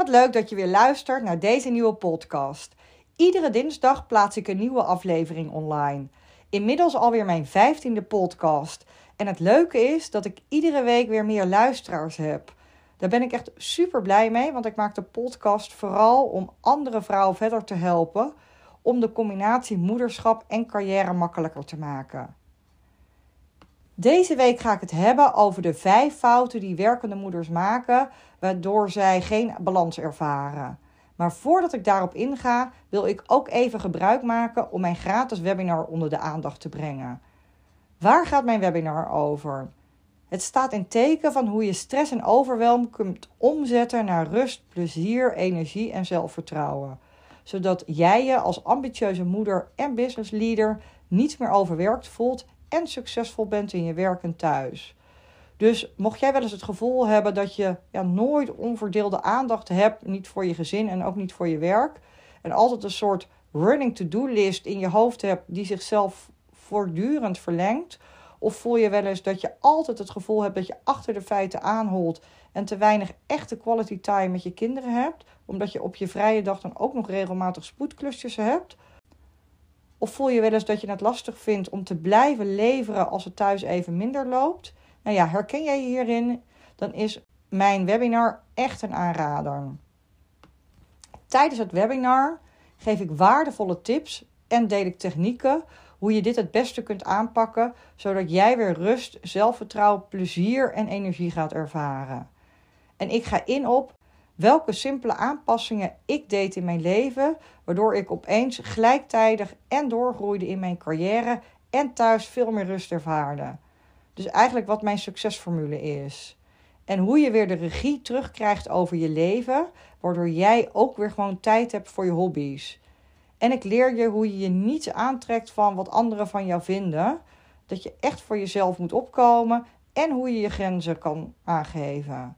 wat leuk dat je weer luistert naar deze nieuwe podcast. Iedere dinsdag plaats ik een nieuwe aflevering online. Inmiddels alweer mijn vijftiende podcast. En het leuke is dat ik iedere week weer meer luisteraars heb. Daar ben ik echt super blij mee, want ik maak de podcast vooral om andere vrouwen verder te helpen. Om de combinatie moederschap en carrière makkelijker te maken. Deze week ga ik het hebben over de vijf fouten die werkende moeders maken, waardoor zij geen balans ervaren. Maar voordat ik daarop inga, wil ik ook even gebruik maken om mijn gratis webinar onder de aandacht te brengen. Waar gaat mijn webinar over? Het staat in teken van hoe je stress en overwelm kunt omzetten naar rust, plezier, energie en zelfvertrouwen. Zodat jij je als ambitieuze moeder en businessleader niets meer overwerkt voelt en succesvol bent in je werk en thuis. Dus mocht jij wel eens het gevoel hebben dat je ja, nooit onverdeelde aandacht hebt, niet voor je gezin en ook niet voor je werk, en altijd een soort running to-do list in je hoofd hebt die zichzelf voortdurend verlengt, of voel je wel eens dat je altijd het gevoel hebt dat je achter de feiten aanholt en te weinig echte quality time met je kinderen hebt, omdat je op je vrije dag dan ook nog regelmatig spoedklusjes hebt? Of voel je wel eens dat je het lastig vindt om te blijven leveren als het thuis even minder loopt? Nou ja, herken jij je hierin? Dan is mijn webinar echt een aanrader. Tijdens het webinar geef ik waardevolle tips en deel ik technieken hoe je dit het beste kunt aanpakken, zodat jij weer rust, zelfvertrouwen, plezier en energie gaat ervaren. En ik ga in op welke simpele aanpassingen ik deed in mijn leven, waardoor ik opeens gelijktijdig en doorgroeide in mijn carrière en thuis veel meer rust ervaarde. Dus eigenlijk wat mijn succesformule is. En hoe je weer de regie terugkrijgt over je leven, waardoor jij ook weer gewoon tijd hebt voor je hobby's. En ik leer je hoe je je niet aantrekt van wat anderen van jou vinden. Dat je echt voor jezelf moet opkomen en hoe je je grenzen kan aangeven.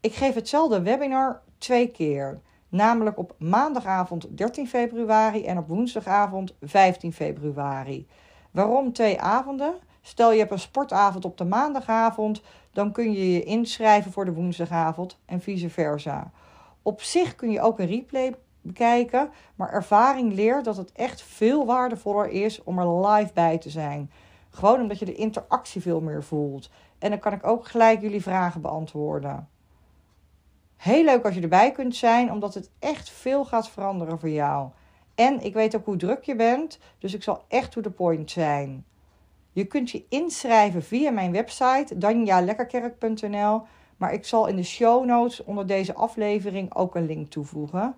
Ik geef hetzelfde webinar twee keer. Namelijk op maandagavond 13 februari en op woensdagavond 15 februari. Waarom twee avonden? Stel je hebt een sportavond op de maandagavond, dan kun je je inschrijven voor de woensdagavond en vice versa. Op zich kun je ook een replay bekijken, maar ervaring leert dat het echt veel waardevoller is om er live bij te zijn. Gewoon omdat je de interactie veel meer voelt. En dan kan ik ook gelijk jullie vragen beantwoorden. Heel leuk als je erbij kunt zijn, omdat het echt veel gaat veranderen voor jou. En ik weet ook hoe druk je bent, dus ik zal echt to the point zijn. Je kunt je inschrijven via mijn website danjalekkerkerk.nl, maar ik zal in de show notes onder deze aflevering ook een link toevoegen.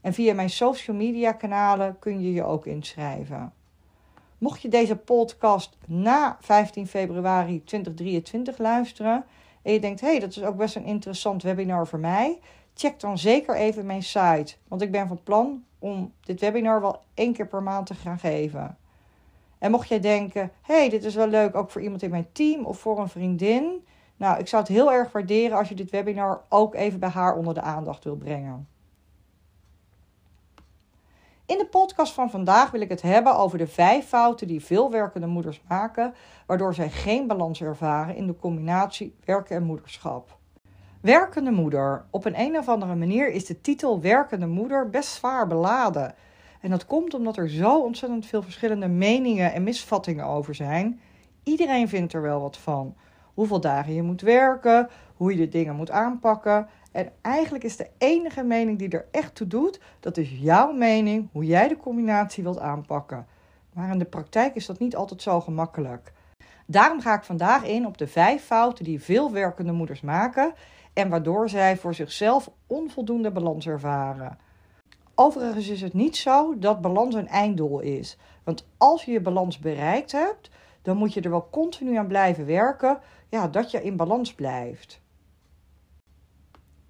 En via mijn social media kanalen kun je je ook inschrijven. Mocht je deze podcast na 15 februari 2023 luisteren en je denkt, hé, hey, dat is ook best een interessant webinar voor mij, check dan zeker even mijn site. Want ik ben van plan om dit webinar wel één keer per maand te gaan geven. En mocht jij denken, hey, dit is wel leuk ook voor iemand in mijn team of voor een vriendin. Nou, ik zou het heel erg waarderen als je dit webinar ook even bij haar onder de aandacht wil brengen. In de podcast van vandaag wil ik het hebben over de vijf fouten die veel werkende moeders maken, waardoor zij geen balans ervaren in de combinatie werken en moederschap. Werkende moeder. Op een, een of andere manier is de titel werkende moeder best zwaar beladen. En dat komt omdat er zo ontzettend veel verschillende meningen en misvattingen over zijn. Iedereen vindt er wel wat van. Hoeveel dagen je moet werken, hoe je de dingen moet aanpakken. En eigenlijk is de enige mening die er echt toe doet, dat is jouw mening, hoe jij de combinatie wilt aanpakken. Maar in de praktijk is dat niet altijd zo gemakkelijk. Daarom ga ik vandaag in op de vijf fouten die veel werkende moeders maken en waardoor zij voor zichzelf onvoldoende balans ervaren. Overigens is het niet zo dat balans een einddoel is. Want als je je balans bereikt hebt, dan moet je er wel continu aan blijven werken, ja, dat je in balans blijft.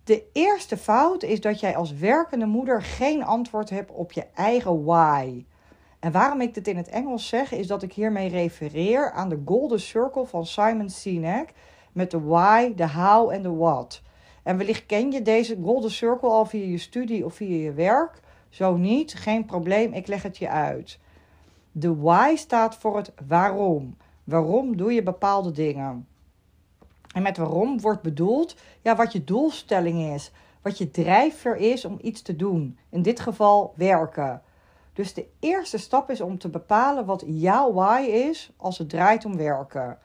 De eerste fout is dat jij als werkende moeder geen antwoord hebt op je eigen why. En waarom ik dit in het Engels zeg, is dat ik hiermee refereer aan de Golden Circle van Simon Sinek met de why, de how en de what. En wellicht ken je deze Golden Circle al via je studie of via je werk. Zo niet, geen probleem, ik leg het je uit. De why staat voor het waarom. Waarom doe je bepaalde dingen? En met waarom wordt bedoeld ja, wat je doelstelling is. wat je drijfveer is om iets te doen. In dit geval werken. Dus de eerste stap is om te bepalen wat jouw why is als het draait om werken.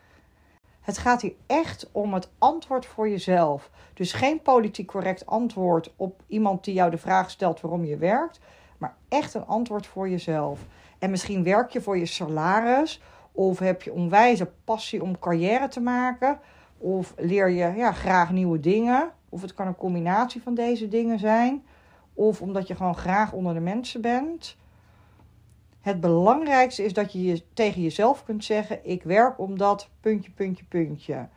Het gaat hier echt om het antwoord voor jezelf. Dus geen politiek correct antwoord op iemand die jou de vraag stelt waarom je werkt, maar echt een antwoord voor jezelf. En misschien werk je voor je salaris, of heb je onwijze passie om carrière te maken, of leer je ja, graag nieuwe dingen, of het kan een combinatie van deze dingen zijn, of omdat je gewoon graag onder de mensen bent. Het belangrijkste is dat je, je tegen jezelf kunt zeggen: Ik werk omdat puntje, puntje, puntje.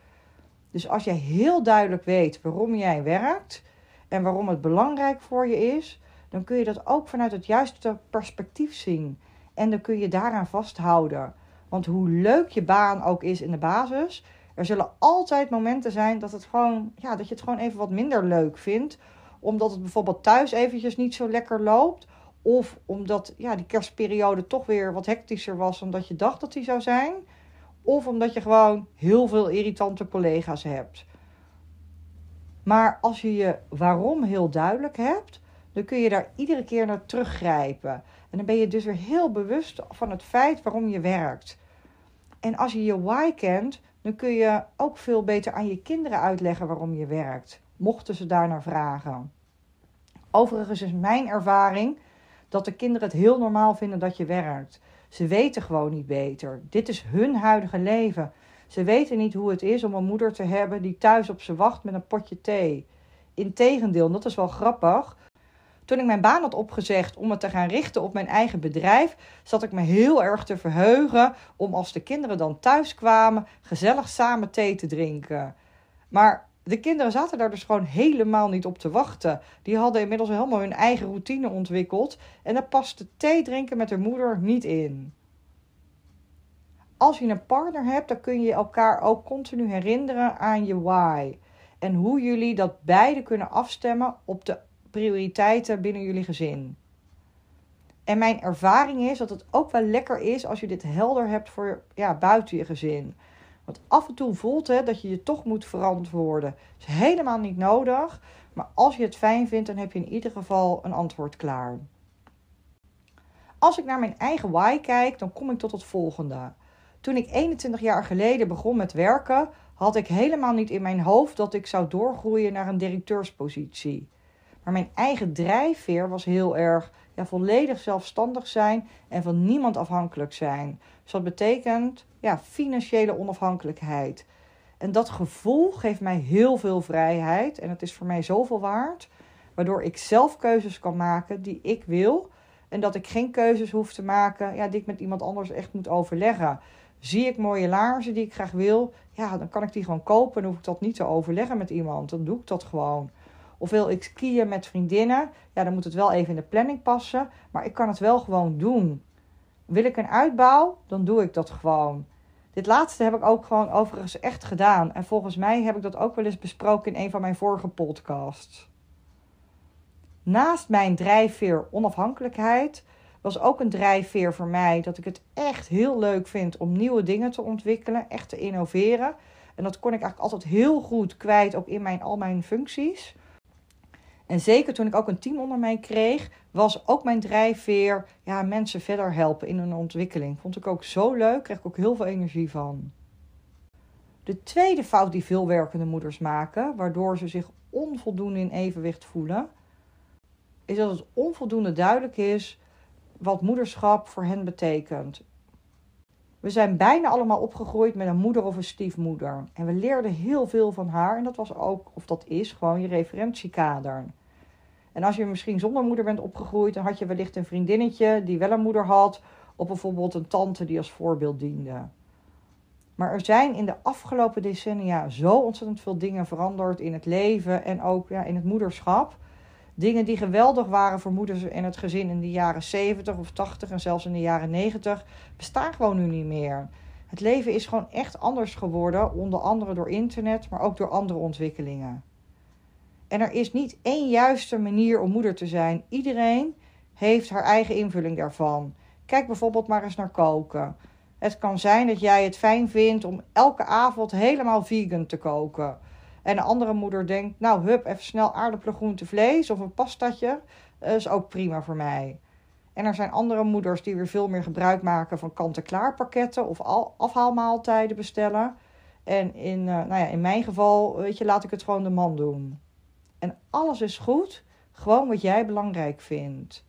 Dus als jij heel duidelijk weet waarom jij werkt en waarom het belangrijk voor je is, dan kun je dat ook vanuit het juiste perspectief zien. En dan kun je daaraan vasthouden. Want hoe leuk je baan ook is in de basis, er zullen altijd momenten zijn dat, het gewoon, ja, dat je het gewoon even wat minder leuk vindt. Omdat het bijvoorbeeld thuis eventjes niet zo lekker loopt. Of omdat ja, die kerstperiode toch weer wat hectischer was dan je dacht dat die zou zijn. Of omdat je gewoon heel veel irritante collega's hebt. Maar als je je waarom heel duidelijk hebt, dan kun je daar iedere keer naar teruggrijpen. En dan ben je dus weer heel bewust van het feit waarom je werkt. En als je je why kent, dan kun je ook veel beter aan je kinderen uitleggen waarom je werkt, mochten ze daarnaar vragen. Overigens is mijn ervaring dat de kinderen het heel normaal vinden dat je werkt. Ze weten gewoon niet beter. Dit is hun huidige leven. Ze weten niet hoe het is om een moeder te hebben die thuis op ze wacht met een potje thee. Integendeel, dat is wel grappig. Toen ik mijn baan had opgezegd om me te gaan richten op mijn eigen bedrijf, zat ik me heel erg te verheugen om als de kinderen dan thuis kwamen, gezellig samen thee te drinken. Maar de kinderen zaten daar dus gewoon helemaal niet op te wachten. Die hadden inmiddels helemaal hun eigen routine ontwikkeld en daar paste thee drinken met hun moeder niet in. Als je een partner hebt, dan kun je elkaar ook continu herinneren aan je why. En hoe jullie dat beide kunnen afstemmen op de prioriteiten binnen jullie gezin. En mijn ervaring is dat het ook wel lekker is als je dit helder hebt voor ja, buiten je gezin. Want af en toe voelt het dat je je toch moet verantwoorden. Dat is helemaal niet nodig. Maar als je het fijn vindt, dan heb je in ieder geval een antwoord klaar. Als ik naar mijn eigen why kijk, dan kom ik tot het volgende. Toen ik 21 jaar geleden begon met werken, had ik helemaal niet in mijn hoofd dat ik zou doorgroeien naar een directeurspositie. Maar mijn eigen drijfveer was heel erg ja, volledig zelfstandig zijn en van niemand afhankelijk zijn. Dus dat betekent ja, financiële onafhankelijkheid. En dat gevoel geeft mij heel veel vrijheid en het is voor mij zoveel waard, waardoor ik zelf keuzes kan maken die ik wil en dat ik geen keuzes hoef te maken ja, die ik met iemand anders echt moet overleggen. Zie ik mooie laarzen die ik graag wil, ja, dan kan ik die gewoon kopen en hoef ik dat niet te overleggen met iemand. Dan doe ik dat gewoon. Of wil ik skiën met vriendinnen? Ja, dan moet het wel even in de planning passen. Maar ik kan het wel gewoon doen. Wil ik een uitbouw? Dan doe ik dat gewoon. Dit laatste heb ik ook gewoon overigens echt gedaan. En volgens mij heb ik dat ook wel eens besproken in een van mijn vorige podcasts. Naast mijn drijfveer onafhankelijkheid was ook een drijfveer voor mij dat ik het echt heel leuk vind om nieuwe dingen te ontwikkelen, echt te innoveren. En dat kon ik eigenlijk altijd heel goed kwijt, ook in mijn, al mijn functies. En zeker toen ik ook een team onder mij kreeg, was ook mijn drijfveer ja, mensen verder helpen in hun ontwikkeling. Vond ik ook zo leuk, kreeg ik ook heel veel energie van. De tweede fout die veel werkende moeders maken, waardoor ze zich onvoldoende in evenwicht voelen, is dat het onvoldoende duidelijk is wat moederschap voor hen betekent. We zijn bijna allemaal opgegroeid met een moeder of een stiefmoeder. En we leerden heel veel van haar. En dat was ook, of dat is, gewoon je referentiekader. En als je misschien zonder moeder bent opgegroeid, dan had je wellicht een vriendinnetje die wel een moeder had. Of bijvoorbeeld een tante die als voorbeeld diende. Maar er zijn in de afgelopen decennia zo ontzettend veel dingen veranderd in het leven en ook ja, in het moederschap. Dingen die geweldig waren voor moeders en het gezin in de jaren 70 of 80 en zelfs in de jaren 90, bestaan gewoon nu niet meer. Het leven is gewoon echt anders geworden, onder andere door internet, maar ook door andere ontwikkelingen. En er is niet één juiste manier om moeder te zijn. Iedereen heeft haar eigen invulling daarvan. Kijk bijvoorbeeld maar eens naar koken. Het kan zijn dat jij het fijn vindt om elke avond helemaal vegan te koken. En een andere moeder denkt, nou hup, even snel aardappelen, vlees of een pastatje. Dat is ook prima voor mij. En er zijn andere moeders die weer veel meer gebruik maken van kant-en-klaar pakketten of afhaalmaaltijden bestellen. En in, uh, nou ja, in mijn geval, weet je, laat ik het gewoon de man doen. En alles is goed, gewoon wat jij belangrijk vindt.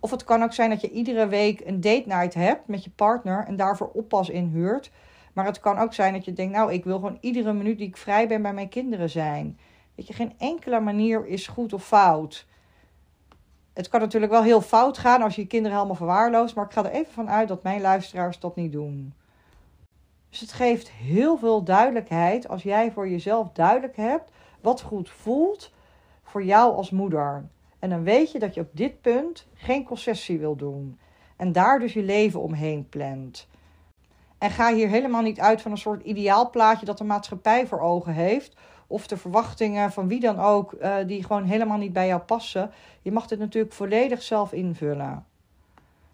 Of het kan ook zijn dat je iedere week een date night hebt met je partner en daarvoor oppas inhuurt. Maar het kan ook zijn dat je denkt, nou, ik wil gewoon iedere minuut die ik vrij ben bij mijn kinderen zijn. Weet je, geen enkele manier is goed of fout. Het kan natuurlijk wel heel fout gaan als je je kinderen helemaal verwaarloost, maar ik ga er even van uit dat mijn luisteraars dat niet doen. Dus het geeft heel veel duidelijkheid als jij voor jezelf duidelijk hebt wat goed voelt voor jou als moeder. En dan weet je dat je op dit punt geen concessie wil doen. En daar dus je leven omheen plant. En ga hier helemaal niet uit van een soort ideaalplaatje dat de maatschappij voor ogen heeft. Of de verwachtingen van wie dan ook, uh, die gewoon helemaal niet bij jou passen. Je mag dit natuurlijk volledig zelf invullen.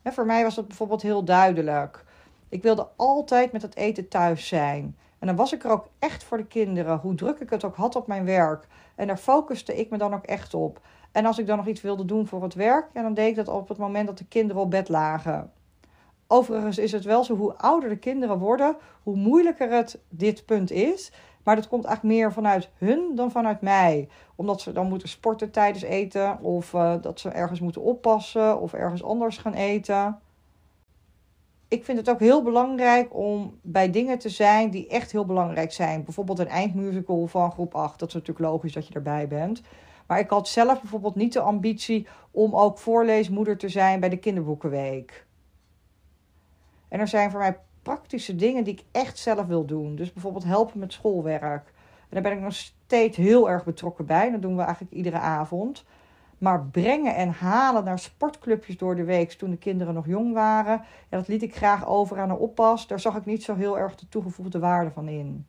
En voor mij was dat bijvoorbeeld heel duidelijk. Ik wilde altijd met het eten thuis zijn. En dan was ik er ook echt voor de kinderen, hoe druk ik het ook had op mijn werk. En daar focuste ik me dan ook echt op. En als ik dan nog iets wilde doen voor het werk, ja, dan deed ik dat op het moment dat de kinderen op bed lagen. Overigens is het wel zo, hoe ouder de kinderen worden, hoe moeilijker het dit punt is. Maar dat komt eigenlijk meer vanuit hun dan vanuit mij. Omdat ze dan moeten sporten tijdens eten, of uh, dat ze ergens moeten oppassen, of ergens anders gaan eten. Ik vind het ook heel belangrijk om bij dingen te zijn die echt heel belangrijk zijn. Bijvoorbeeld een eindmusical van groep 8. Dat is natuurlijk logisch dat je erbij bent. Maar ik had zelf bijvoorbeeld niet de ambitie om ook voorleesmoeder te zijn bij de kinderboekenweek. En er zijn voor mij praktische dingen die ik echt zelf wil doen. Dus bijvoorbeeld helpen met schoolwerk. En daar ben ik nog steeds heel erg betrokken bij. Dat doen we eigenlijk iedere avond. Maar brengen en halen naar sportclubjes door de week toen de kinderen nog jong waren, ja, dat liet ik graag over aan een oppas. Daar zag ik niet zo heel erg de toegevoegde waarde van in.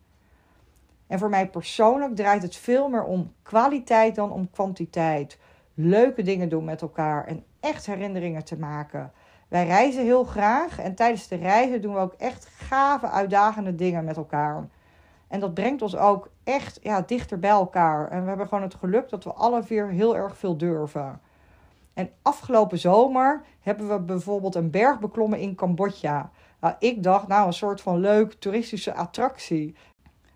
En voor mij persoonlijk draait het veel meer om kwaliteit dan om kwantiteit. Leuke dingen doen met elkaar en echt herinneringen te maken. Wij reizen heel graag en tijdens de reizen doen we ook echt gave, uitdagende dingen met elkaar. En dat brengt ons ook echt ja, dichter bij elkaar. En we hebben gewoon het geluk dat we alle vier heel erg veel durven. En afgelopen zomer hebben we bijvoorbeeld een berg beklommen in Cambodja. Nou, ik dacht, nou, een soort van leuk toeristische attractie.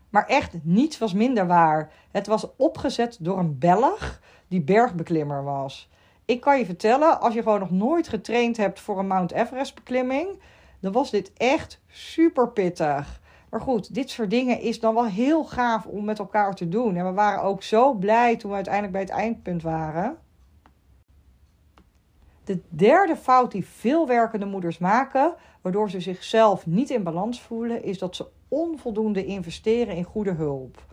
Maar echt niets was minder waar. Het was opgezet door een Belg die bergbeklimmer was. Ik kan je vertellen, als je gewoon nog nooit getraind hebt voor een Mount Everest beklimming, dan was dit echt super pittig. Maar goed, dit soort dingen is dan wel heel gaaf om met elkaar te doen. En we waren ook zo blij toen we uiteindelijk bij het eindpunt waren. De derde fout die veel werkende moeders maken, waardoor ze zichzelf niet in balans voelen, is dat ze onvoldoende investeren in goede hulp.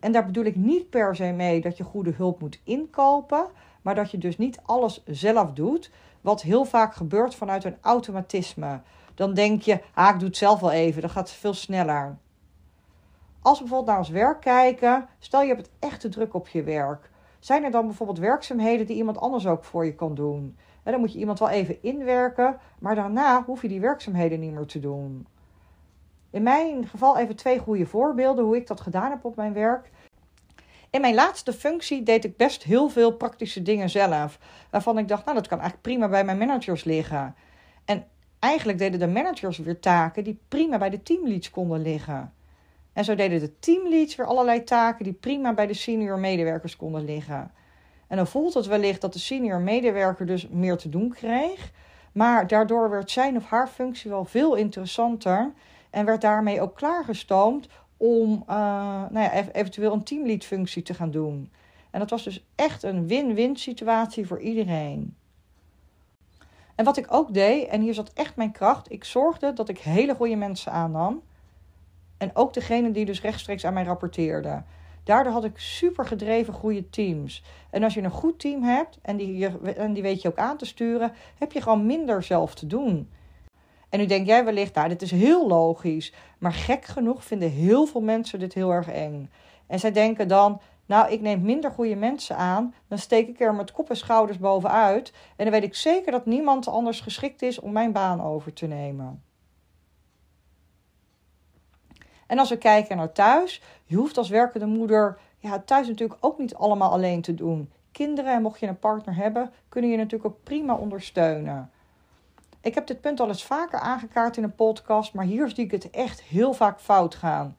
En daar bedoel ik niet per se mee dat je goede hulp moet inkopen, maar dat je dus niet alles zelf doet, wat heel vaak gebeurt vanuit een automatisme. Dan denk je, ah, ik doe het zelf wel even, dat gaat veel sneller. Als we bijvoorbeeld naar ons werk kijken, stel je hebt het echt te druk op je werk. Zijn er dan bijvoorbeeld werkzaamheden die iemand anders ook voor je kan doen? En dan moet je iemand wel even inwerken, maar daarna hoef je die werkzaamheden niet meer te doen. In mijn geval even twee goede voorbeelden hoe ik dat gedaan heb op mijn werk. In mijn laatste functie deed ik best heel veel praktische dingen zelf. Waarvan ik dacht, nou dat kan eigenlijk prima bij mijn managers liggen. En eigenlijk deden de managers weer taken die prima bij de teamleads konden liggen. En zo deden de teamleads weer allerlei taken die prima bij de senior medewerkers konden liggen. En dan voelt het wellicht dat de senior medewerker dus meer te doen kreeg. Maar daardoor werd zijn of haar functie wel veel interessanter. En werd daarmee ook klaargestoomd om uh, nou ja, eventueel een teamlead functie te gaan doen. En dat was dus echt een win-win situatie voor iedereen. En wat ik ook deed, en hier zat echt mijn kracht, ik zorgde dat ik hele goede mensen aannam. En ook degene die dus rechtstreeks aan mij rapporteerden. Daardoor had ik super gedreven goede teams. En als je een goed team hebt en die, en die weet je ook aan te sturen, heb je gewoon minder zelf te doen. En nu denk jij wellicht, nou, dit is heel logisch. Maar gek genoeg vinden heel veel mensen dit heel erg eng. En zij denken dan, nou, ik neem minder goede mensen aan. Dan steek ik er met kop en schouders bovenuit. En dan weet ik zeker dat niemand anders geschikt is om mijn baan over te nemen. En als we kijken naar thuis, je hoeft als werkende moeder ja, thuis natuurlijk ook niet allemaal alleen te doen. Kinderen, en mocht je een partner hebben, kunnen je natuurlijk ook prima ondersteunen. Ik heb dit punt al eens vaker aangekaart in een podcast, maar hier zie ik het echt heel vaak fout gaan.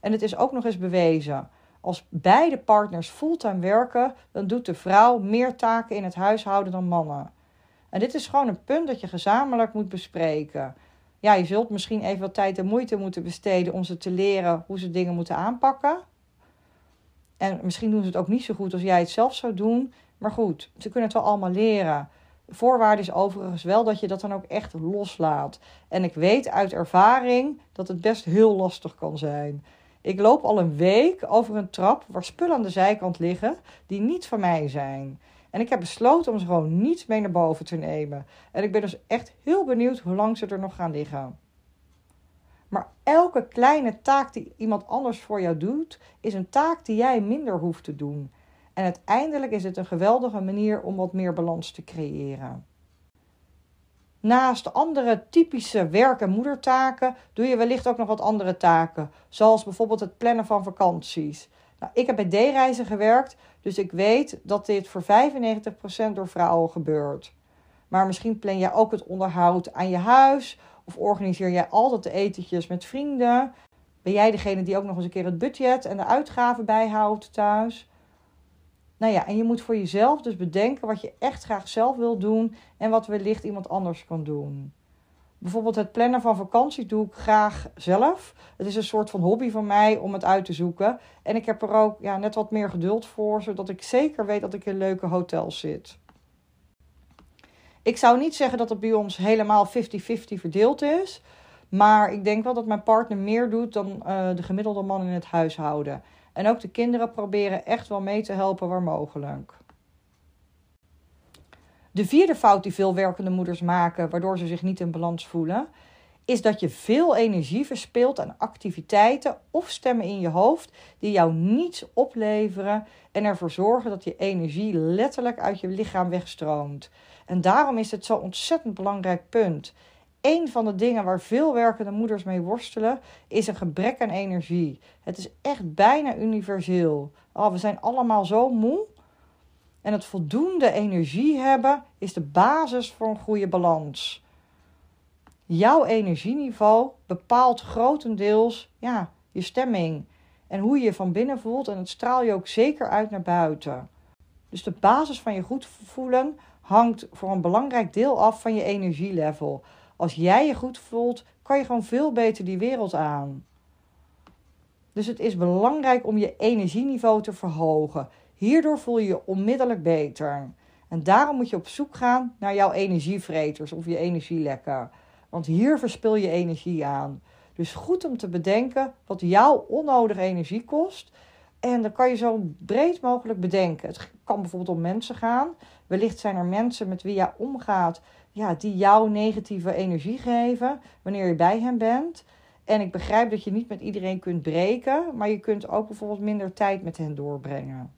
En het is ook nog eens bewezen. Als beide partners fulltime werken, dan doet de vrouw meer taken in het huishouden dan mannen. En dit is gewoon een punt dat je gezamenlijk moet bespreken. Ja, je zult misschien even wat tijd en moeite moeten besteden om ze te leren hoe ze dingen moeten aanpakken. En misschien doen ze het ook niet zo goed als jij het zelf zou doen. Maar goed, ze kunnen het wel allemaal leren. Voorwaarde is overigens wel dat je dat dan ook echt loslaat. En ik weet uit ervaring dat het best heel lastig kan zijn. Ik loop al een week over een trap waar spullen aan de zijkant liggen die niet van mij zijn. En ik heb besloten om ze gewoon niet mee naar boven te nemen. En ik ben dus echt heel benieuwd hoe lang ze er nog gaan liggen. Maar elke kleine taak die iemand anders voor jou doet, is een taak die jij minder hoeft te doen. En uiteindelijk is het een geweldige manier om wat meer balans te creëren. Naast andere typische werk- en moedertaken doe je wellicht ook nog wat andere taken, zoals bijvoorbeeld het plannen van vakanties. Nou, ik heb bij D-reizen gewerkt, dus ik weet dat dit voor 95% door vrouwen gebeurt. Maar misschien plan jij ook het onderhoud aan je huis of organiseer jij altijd de etentjes met vrienden. Ben jij degene die ook nog eens een keer het budget en de uitgaven bijhoudt thuis? Nou ja, en je moet voor jezelf dus bedenken wat je echt graag zelf wil doen en wat wellicht iemand anders kan doen. Bijvoorbeeld het plannen van vakantie doe ik graag zelf. Het is een soort van hobby van mij om het uit te zoeken. En ik heb er ook ja, net wat meer geduld voor, zodat ik zeker weet dat ik in leuke hotels zit. Ik zou niet zeggen dat het bij ons helemaal 50-50 verdeeld is. Maar ik denk wel dat mijn partner meer doet dan uh, de gemiddelde man in het huishouden. En ook de kinderen proberen echt wel mee te helpen waar mogelijk. De vierde fout die veel werkende moeders maken, waardoor ze zich niet in balans voelen, is dat je veel energie verspilt aan activiteiten of stemmen in je hoofd die jou niets opleveren en ervoor zorgen dat je energie letterlijk uit je lichaam wegstroomt. En daarom is het zo'n ontzettend belangrijk punt. Een van de dingen waar veel werkende moeders mee worstelen is een gebrek aan energie. Het is echt bijna universeel. Oh, we zijn allemaal zo moe. En het voldoende energie hebben is de basis voor een goede balans. Jouw energieniveau bepaalt grotendeels ja, je stemming en hoe je je van binnen voelt en het straal je ook zeker uit naar buiten. Dus de basis van je goed voelen hangt voor een belangrijk deel af van je energielevel. Als jij je goed voelt, kan je gewoon veel beter die wereld aan. Dus het is belangrijk om je energieniveau te verhogen. Hierdoor voel je je onmiddellijk beter. En daarom moet je op zoek gaan naar jouw energievreters of je energielekken. Want hier verspil je energie aan. Dus goed om te bedenken wat jouw onnodige energie kost. En dan kan je zo breed mogelijk bedenken. Het kan bijvoorbeeld om mensen gaan. Wellicht zijn er mensen met wie jij omgaat, ja, die jou negatieve energie geven wanneer je bij hen bent. En ik begrijp dat je niet met iedereen kunt breken, maar je kunt ook bijvoorbeeld minder tijd met hen doorbrengen.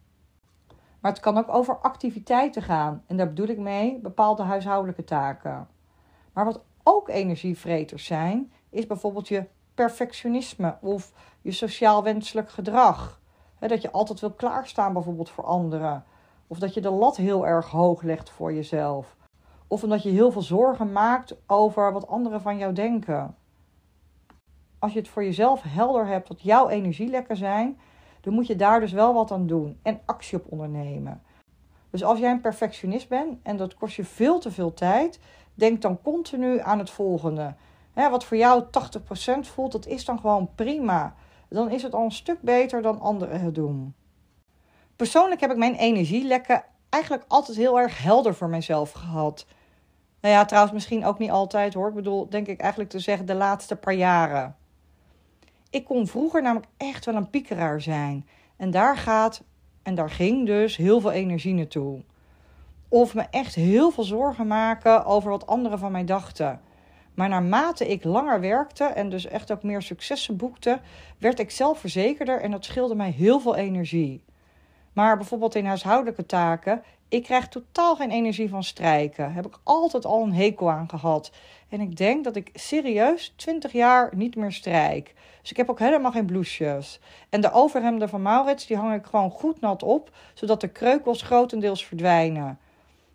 Maar het kan ook over activiteiten gaan. En daar bedoel ik mee bepaalde huishoudelijke taken. Maar wat ook energievreters zijn, is bijvoorbeeld je perfectionisme of je sociaal wenselijk gedrag. dat je altijd wil klaarstaan bijvoorbeeld voor anderen. Of dat je de lat heel erg hoog legt voor jezelf. Of omdat je heel veel zorgen maakt over wat anderen van jou denken. Als je het voor jezelf helder hebt wat jouw energielekken zijn, dan moet je daar dus wel wat aan doen en actie op ondernemen. Dus als jij een perfectionist bent en dat kost je veel te veel tijd, denk dan continu aan het volgende. wat voor jou 80% voelt, dat is dan gewoon prima. Dan is het al een stuk beter dan anderen het doen. Persoonlijk heb ik mijn energielekken eigenlijk altijd heel erg helder voor mezelf gehad. Nou ja, trouwens misschien ook niet altijd hoor. Ik bedoel, denk ik eigenlijk te zeggen de laatste paar jaren. Ik kon vroeger namelijk echt wel een piekeraar zijn. En daar gaat, en daar ging dus heel veel energie naartoe. Of me echt heel veel zorgen maken over wat anderen van mij dachten. Maar naarmate ik langer werkte en dus echt ook meer successen boekte, werd ik zelfverzekerder en dat scheelde mij heel veel energie. Maar bijvoorbeeld in huishoudelijke taken, Ik krijg totaal geen energie van strijken. Heb ik altijd al een hekel aan gehad. En ik denk dat ik serieus 20 jaar niet meer strijk. Dus ik heb ook helemaal geen blouses. En de overhemden van Maurits, die hang ik gewoon goed nat op, zodat de kreukels grotendeels verdwijnen.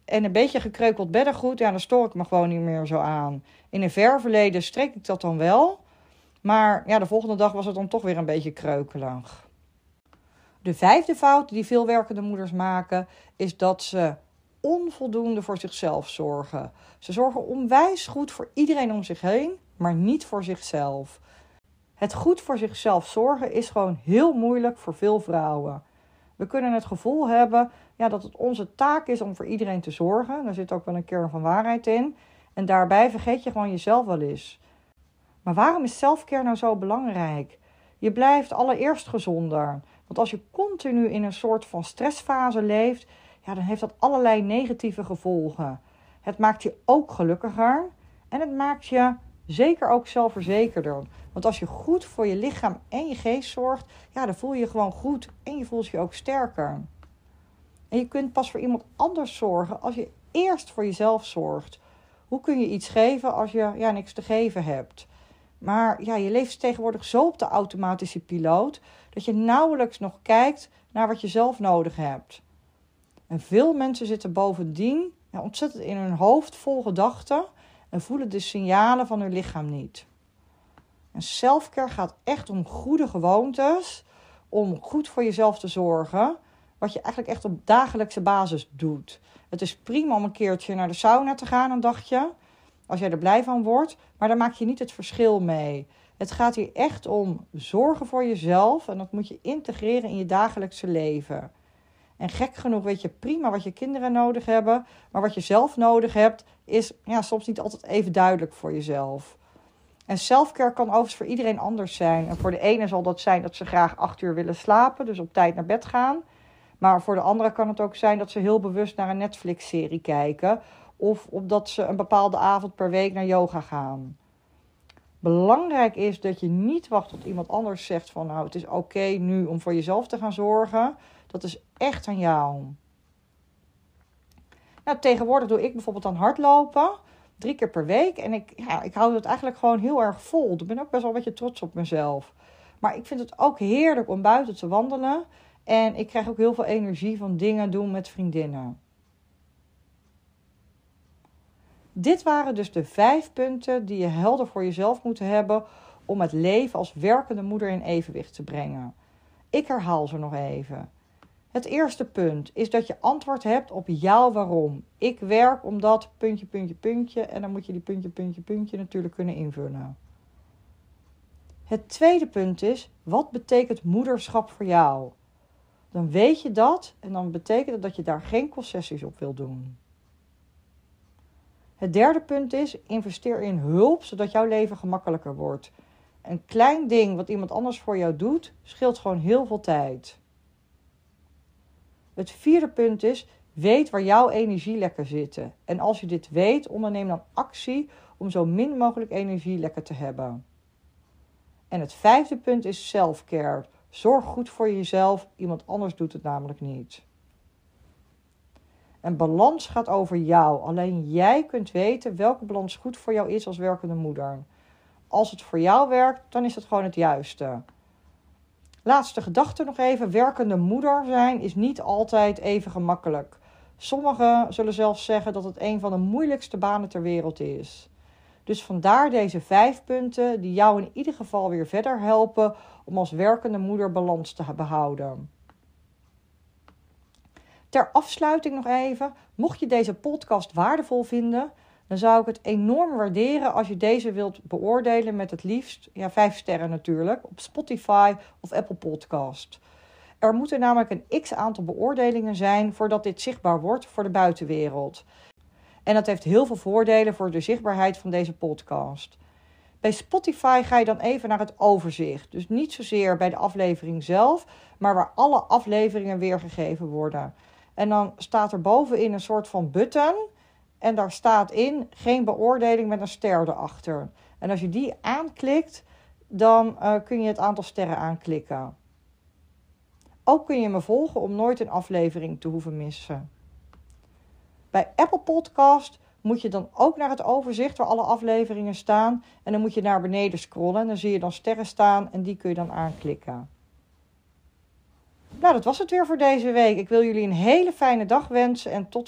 En een beetje gekreukeld beddengoed, ja, dan stoor ik me gewoon niet meer zo aan. In een ver verleden streek ik dat dan wel. Maar ja, de volgende dag was het dan toch weer een beetje kreukelig. De vijfde fout die veel werkende moeders maken, is dat ze onvoldoende voor zichzelf zorgen. Ze zorgen onwijs goed voor iedereen om zich heen, maar niet voor zichzelf. Het goed voor zichzelf zorgen is gewoon heel moeilijk voor veel vrouwen. We kunnen het gevoel hebben ja, dat het onze taak is om voor iedereen te zorgen. Daar zit ook wel een kern van waarheid in. En daarbij vergeet je gewoon jezelf wel eens. Maar waarom is zelfcare nou zo belangrijk? Je blijft allereerst gezonder. Want als je continu in een soort van stressfase leeft, ja, dan heeft dat allerlei negatieve gevolgen. Het maakt je ook gelukkiger en het maakt je zeker ook zelfverzekerder. Want als je goed voor je lichaam en je geest zorgt, ja, dan voel je je gewoon goed en je voelt je ook sterker. En je kunt pas voor iemand anders zorgen als je eerst voor jezelf zorgt. Hoe kun je iets geven als je ja, niks te geven hebt? Maar ja, je leeft tegenwoordig zo op de automatische piloot dat je nauwelijks nog kijkt naar wat je zelf nodig hebt. En veel mensen zitten bovendien ja, ontzettend in hun hoofd vol gedachten en voelen de signalen van hun lichaam niet. En selfcare gaat echt om goede gewoontes, om goed voor jezelf te zorgen, wat je eigenlijk echt op dagelijkse basis doet. Het is prima om een keertje naar de sauna te gaan, een dagje, als jij er blij van wordt, maar daar maak je niet het verschil mee. Het gaat hier echt om zorgen voor jezelf en dat moet je integreren in je dagelijkse leven. En gek genoeg weet je prima wat je kinderen nodig hebben, maar wat je zelf nodig hebt is ja, soms niet altijd even duidelijk voor jezelf. En selfcare kan overigens voor iedereen anders zijn. En voor de ene zal dat zijn dat ze graag acht uur willen slapen, dus op tijd naar bed gaan. Maar voor de andere kan het ook zijn dat ze heel bewust naar een Netflix-serie kijken. Of omdat ze een bepaalde avond per week naar yoga gaan. Belangrijk is dat je niet wacht tot iemand anders zegt van nou het is oké nu om voor jezelf te gaan zorgen. Dat is echt aan jou. Nou, tegenwoordig doe ik bijvoorbeeld aan hardlopen. Drie keer per week. En ik, ja, ik hou het eigenlijk gewoon heel erg vol. Ik ben ook best wel een beetje trots op mezelf. Maar ik vind het ook heerlijk om buiten te wandelen. En ik krijg ook heel veel energie van dingen doen met vriendinnen. Dit waren dus de vijf punten die je helder voor jezelf moet hebben om het leven als werkende moeder in evenwicht te brengen. Ik herhaal ze nog even. Het eerste punt is dat je antwoord hebt op jouw waarom. Ik werk omdat puntje, puntje, puntje. En dan moet je die puntje, puntje, puntje natuurlijk kunnen invullen. Het tweede punt is, wat betekent moederschap voor jou? Dan weet je dat en dan betekent het dat je daar geen concessies op wil doen. Het derde punt is: investeer in hulp zodat jouw leven gemakkelijker wordt. Een klein ding wat iemand anders voor jou doet, scheelt gewoon heel veel tijd. Het vierde punt is: weet waar jouw energielekken zitten. En als je dit weet, onderneem dan actie om zo min mogelijk energielekken te hebben. En het vijfde punt is self-care. Zorg goed voor jezelf, iemand anders doet het namelijk niet. En balans gaat over jou. Alleen jij kunt weten welke balans goed voor jou is als werkende moeder. Als het voor jou werkt, dan is het gewoon het juiste. Laatste gedachte nog even. Werkende moeder zijn is niet altijd even gemakkelijk. Sommigen zullen zelfs zeggen dat het een van de moeilijkste banen ter wereld is. Dus vandaar deze vijf punten die jou in ieder geval weer verder helpen om als werkende moeder balans te behouden. Ter afsluiting nog even, mocht je deze podcast waardevol vinden, dan zou ik het enorm waarderen als je deze wilt beoordelen met het liefst, ja, vijf sterren natuurlijk, op Spotify of Apple Podcast. Er moeten namelijk een x aantal beoordelingen zijn voordat dit zichtbaar wordt voor de buitenwereld. En dat heeft heel veel voordelen voor de zichtbaarheid van deze podcast. Bij Spotify ga je dan even naar het overzicht. Dus niet zozeer bij de aflevering zelf, maar waar alle afleveringen weergegeven worden. En dan staat er bovenin een soort van button. En daar staat in geen beoordeling met een ster erachter. En als je die aanklikt, dan uh, kun je het aantal sterren aanklikken. Ook kun je me volgen om nooit een aflevering te hoeven missen. Bij Apple Podcast moet je dan ook naar het overzicht waar alle afleveringen staan. En dan moet je naar beneden scrollen en dan zie je dan sterren staan en die kun je dan aanklikken. Nou, dat was het weer voor deze week. Ik wil jullie een hele fijne dag wensen en tot